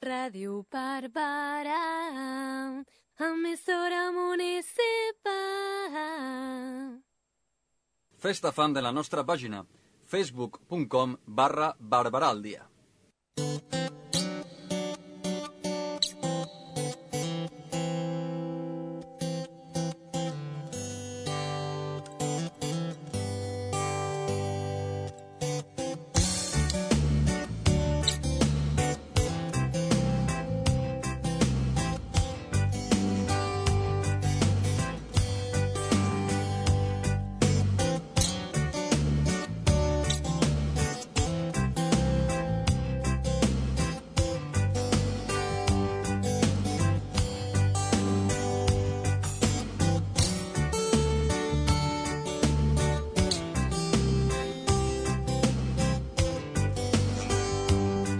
Ràdio Barberà, emissora municipal. Festa fan de la nostra pàgina facebook.com barra barberà al dia.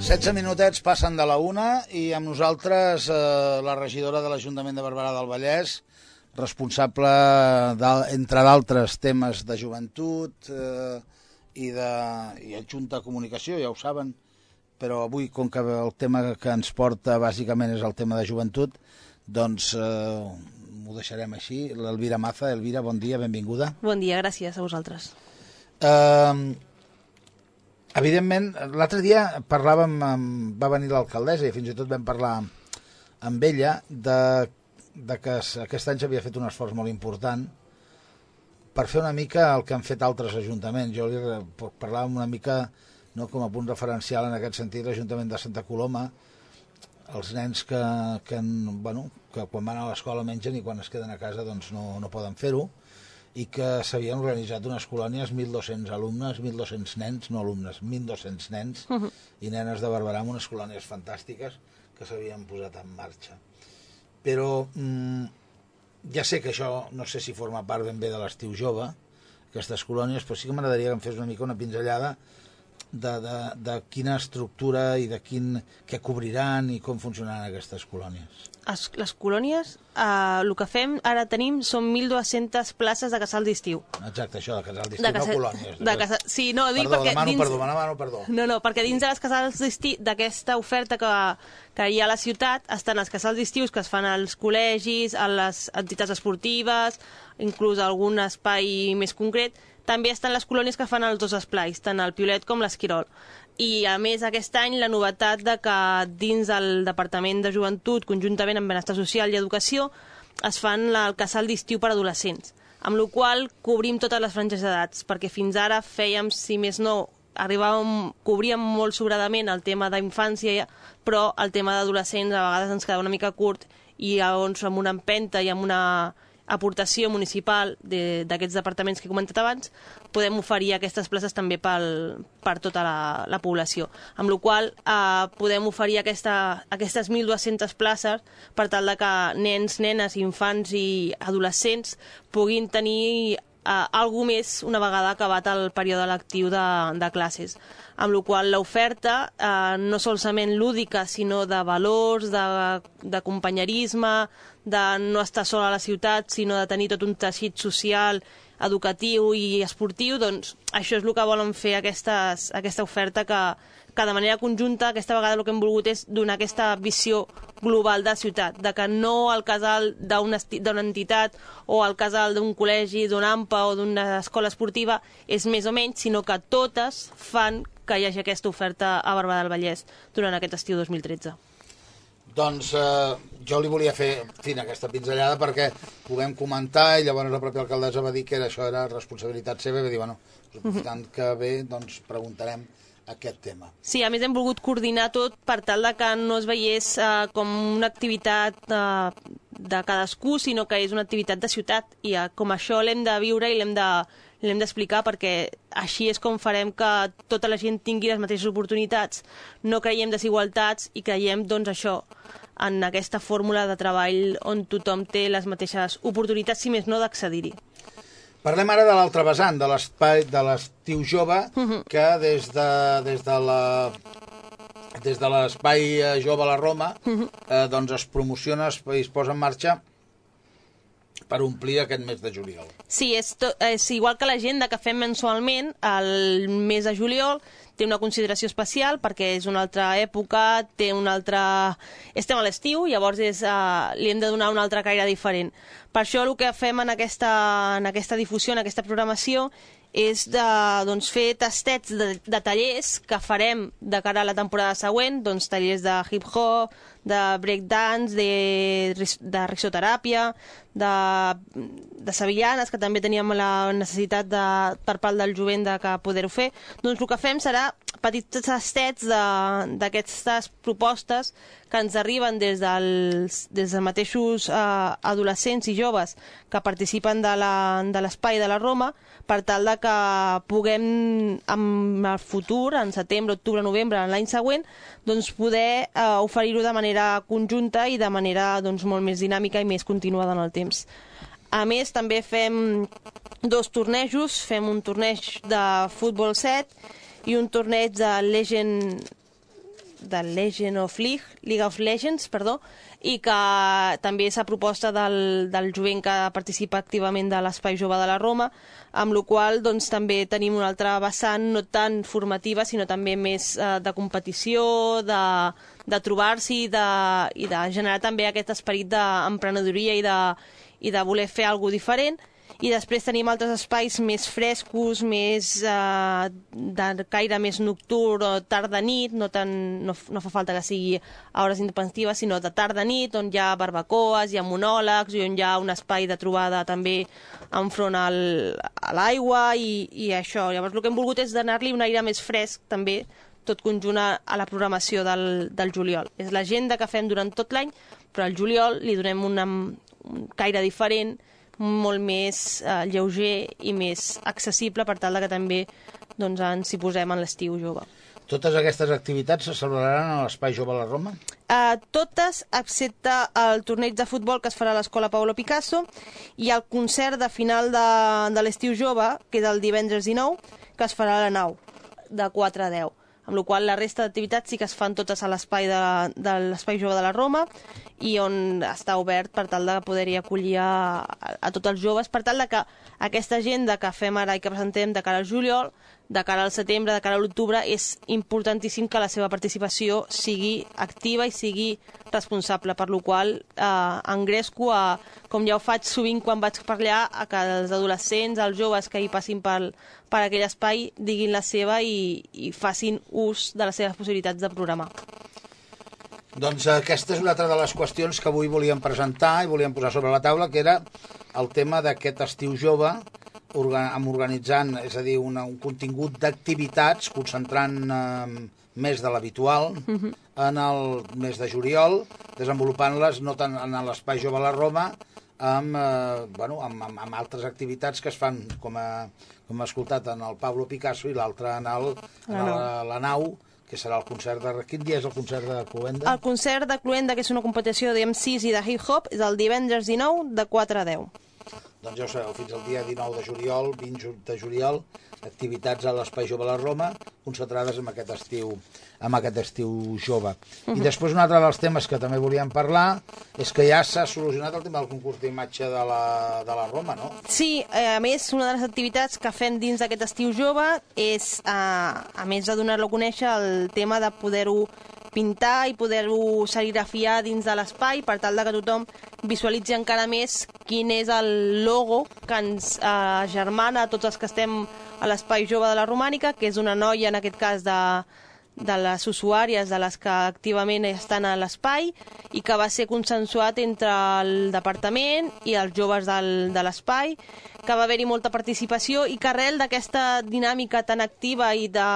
16 minutets passen de la una i amb nosaltres eh, la regidora de l'Ajuntament de Barberà del Vallès, responsable, de, entre d'altres, temes de joventut eh, i, de, i adjunta comunicació, ja ho saben, però avui, com que el tema que ens porta bàsicament és el tema de joventut, doncs eh, ho deixarem així. L'Elvira Maza. Elvira, bon dia, benvinguda. Bon dia, gràcies a vosaltres. Eh, evidentment, l'altre dia parlàvem, amb, va venir l'alcaldessa i fins i tot vam parlar amb ella de, de que aquest any s'havia fet un esforç molt important per fer una mica el que han fet altres ajuntaments. Jo li parlàvem una mica no, com a punt referencial en aquest sentit l'Ajuntament de Santa Coloma, els nens que, que, bueno, que quan van a l'escola mengen i quan es queden a casa doncs no, no poden fer-ho i que s'havien organitzat unes colònies 1.200 alumnes, 1.200 nens, no alumnes, 1.200 nens uh -huh. i nenes de Barberà amb unes colònies fantàstiques que s'havien posat en marxa. Però mm, ja sé que això no sé si forma part ben bé de l'estiu jove, aquestes colònies, però sí que m'agradaria que em fes una mica una pinzellada de, de, de quina estructura i de quin, què cobriran i com funcionaran aquestes colònies es, les colònies, eh, el que fem ara tenim són 1.200 places de casal d'estiu. Exacte, això, de casal d'estiu, no colònies. De casa... Sí, no, dic perdó, perquè... Demano, dins... perdó, demano, perdó. No, no, perquè dins de les casals d'estiu, d'aquesta oferta que, que hi ha a la ciutat, estan els casals d'estius que es fan als col·legis, a les entitats esportives, inclús algun espai més concret, també estan les colònies que fan els dos esplais, tant el Piolet com l'Esquirol. I a més aquest any la novetat de que dins del Departament de Joventut, conjuntament amb Benestar Social i Educació, es fan el casal d'estiu per adolescents, amb la qual cobrim totes les franges d'edats, perquè fins ara fèiem, si més no, arribàvem, cobríem molt sobradament el tema d'infància, però el tema d'adolescents a vegades ens quedava una mica curt i llavors amb una empenta i amb una aportació municipal d'aquests de, departaments que he comentat abans, podem oferir aquestes places també pel, per tota la, la població. Amb la qual eh, podem oferir aquesta, aquestes 1.200 places per tal de que nens, nenes, infants i adolescents puguin tenir eh, alguna més una vegada acabat el període lectiu de, de classes amb la qual l'oferta eh, no solament lúdica, sinó de valors, de, de companyerisme, de no estar sola a la ciutat, sinó de tenir tot un teixit social, educatiu i esportiu, doncs això és el que volen fer aquestes, aquesta oferta que, que de manera conjunta aquesta vegada el que hem volgut és donar aquesta visió global de ciutat, de que no el casal d'una entitat o el casal d'un col·legi, d'una AMPA o d'una escola esportiva és més o menys, sinó que totes fan que hi hagi aquesta oferta a Barba del Vallès durant aquest estiu 2013. Doncs eh, jo li volia fer fin aquesta pinzellada perquè puguem comentar i llavors la pròpia alcaldessa va dir que això era responsabilitat seva i va dir, bueno, aprofitant que bé, doncs preguntarem aquest tema. Sí, a més hem volgut coordinar tot per tal de que no es veiés eh, com una activitat eh, de cadascú, sinó que és una activitat de ciutat i eh, com això l'hem de viure i l'hem de, l'hem d'explicar perquè així és com farem que tota la gent tingui les mateixes oportunitats. No creiem desigualtats i creiem, doncs, això, en aquesta fórmula de treball on tothom té les mateixes oportunitats, si més no, d'accedir-hi. Parlem ara de l'altre vessant, de l'espai de l'estiu jove, Mhm. que des de, des de la des de l'espai eh, jove a la Roma Mhm. eh, doncs es promociona, es, es posa en marxa per omplir aquest mes de juliol. Sí, és, to, és igual que l'agenda que fem mensualment, el mes de juliol té una consideració especial perquè és una altra època, té una altra... Estem a l'estiu, llavors és, uh, li hem de donar una altra caire diferent. Per això el que fem en aquesta, en aquesta difusió, en aquesta programació, és de doncs, fer tastets de, de tallers que farem de cara a la temporada següent, doncs tallers de hip-hop, de breakdance, de, de risoteràpia, de, de sevillanes, que també teníem la necessitat de, per part del jovent de que poder-ho fer. Doncs el que fem serà petits tastets d'aquestes propostes que ens arriben des dels, des dels mateixos eh, adolescents i joves que participen de l'espai de la Roma per tal de que puguem en el futur, en setembre, octubre, novembre, l'any següent, doncs poder eh, oferir-ho de manera conjunta i de manera doncs, molt més dinàmica i més continuada en el temps. A més, també fem dos tornejos, fem un torneig de futbol 7 i un torneig de Legend de Legend of League, League of Legends, perdó, i que també és a proposta del, del jovent que participa activament de l'Espai Jove de la Roma, amb la qual doncs, també tenim una altra vessant no tan formativa, sinó també més eh, de competició, de, de trobar-s'hi i de, i de generar també aquest esperit d'emprenedoria i, de, i de voler fer alguna diferent i després tenim altres espais més frescos, més eh, de caire més nocturn o tarda-nit, no, tan, no, no fa falta que sigui a hores independentives, sinó de tarda-nit, on hi ha barbacoes, hi ha monòlegs, i on hi ha un espai de trobada també enfront al, a l'aigua i, i això. Llavors el que hem volgut és donar-li un aire més fresc també, tot conjunt a la programació del, del juliol. És l'agenda que fem durant tot l'any, però al juliol li donem una, un caire diferent, molt més eh, lleuger i més accessible per tal de que també doncs, ens hi posem en l'estiu jove. Totes aquestes activitats se celebraran a l'Espai Jove a la Roma? Uh, totes, excepte el torneig de futbol que es farà a l'Escola Paulo Picasso i el concert de final de, de l'estiu jove, que és el divendres 19, que es farà a la nau, de 4 a 10 amb la qual la resta d'activitats sí que es fan totes a l'espai de, de l'espai jove de la Roma i on està obert per tal de poder-hi acollir a, a, a tots els joves, per tal de que aquesta agenda que fem ara i que presentem de cara al juliol, de cara al setembre, de cara a l'octubre, és importantíssim que la seva participació sigui activa i sigui responsable, per lo qual eh, engresco a, com ja ho faig sovint quan vaig per allà, a que els adolescents, els joves que hi passin per, per aquell espai diguin la seva i, i facin ús de les seves possibilitats de programar. Doncs aquesta és una altra de les qüestions que avui volíem presentar i volíem posar sobre la taula, que era el tema d'aquest estiu jove, amb organitzant, és a dir, una, un contingut d'activitats, concentrant eh, més de l'habitual en el mes de juliol, desenvolupant-les no tant en l'espai jove a la Roma, amb, eh, bueno, amb, amb, amb altres activitats que es fan, com, a, com hem escoltat, en el Pablo Picasso i l'altre en, el, en La la, la nau, que serà el concert de... Quin dia és el concert de Cluenda? El concert de Cluenda, que és una competició de MCs i de hip-hop, és el divendres 19 de 4 a 10. Doncs ja ho sabeu, fins al dia 19 de juliol, 20 ju- de juliol, activitats a l'Espai Jove a la Roma, concentrades en aquest estiu, amb aquest estiu jove. I després un altre dels temes que també volíem parlar és que ja s'ha solucionat el tema del concurs d'imatge de, la, de la Roma, no? Sí, eh, a més, una de les activitats que fem dins d'aquest estiu jove és, eh, a més de donar-lo a conèixer, el tema de poder-ho pintar i poder-ho serigrafiar dins de l'espai per tal de que tothom visualitzi encara més quin és el logo que ens eh, germana a tots els que estem a l'espai jove de la Romànica, que és una noia, en aquest cas, de, de les usuàries, de les que activament estan a l'espai i que va ser consensuat entre el departament i els joves del, de l'espai, que va haver-hi molta participació i que arrel d'aquesta dinàmica tan activa i de,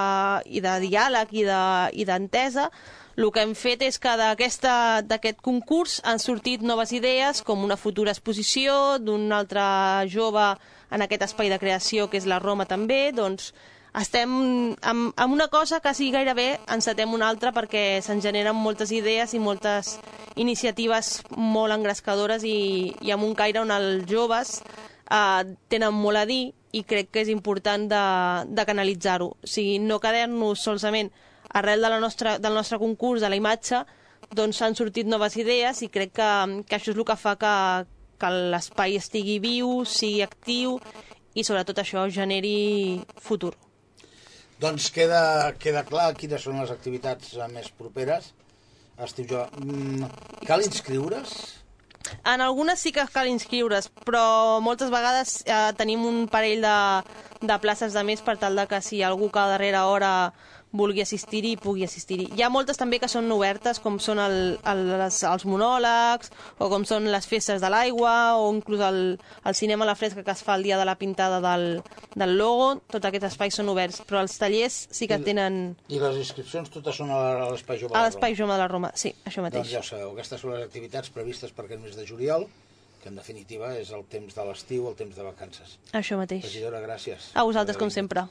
i de diàleg i de- i d'entesa, el que hem fet és que d'aquest concurs han sortit noves idees, com una futura exposició d'un altre jove en aquest espai de creació que és la Roma també, doncs estem amb, amb una cosa quasi gairebé encetem una altra perquè se'n generen moltes idees i moltes iniciatives molt engrescadores i, i amb un caire on els joves eh, tenen molt a dir i crec que és important de, de canalitzar-ho. O sigui, no quedar-nos solament arrel de la nostra, del nostre concurs de la imatge, doncs han sortit noves idees i crec que, que això és el que fa que, que l'espai estigui viu, sigui actiu i sobretot això generi futur. Doncs queda, queda clar quines són les activitats eh, més properes. Estiu jo, mm, cal inscriure's? En algunes sí que cal inscriure's, però moltes vegades eh, tenim un parell de, de places de més per tal de que si algú que a darrera hora vulgui assistir-hi, pugui assistir-hi. Hi ha moltes també que són obertes, com són el, el, les, els monòlegs, o com són les festes de l'aigua, o inclús el, el cinema a la fresca que es fa el dia de la pintada del, del logo. Tots aquests espais són oberts, però els tallers sí que I- tenen I les inscripcions totes són a a l'Espai Jove. de a Roma. l'Espai Jove de la Roma. Sí, això mateix. Doncs ja ho sabeu, aquestes són les activitats previstes per aquest mes de juliol, que en definitiva és el temps de l'estiu, el temps de vacances. Això mateix. Regidora, gràcies. A vosaltres, com sempre.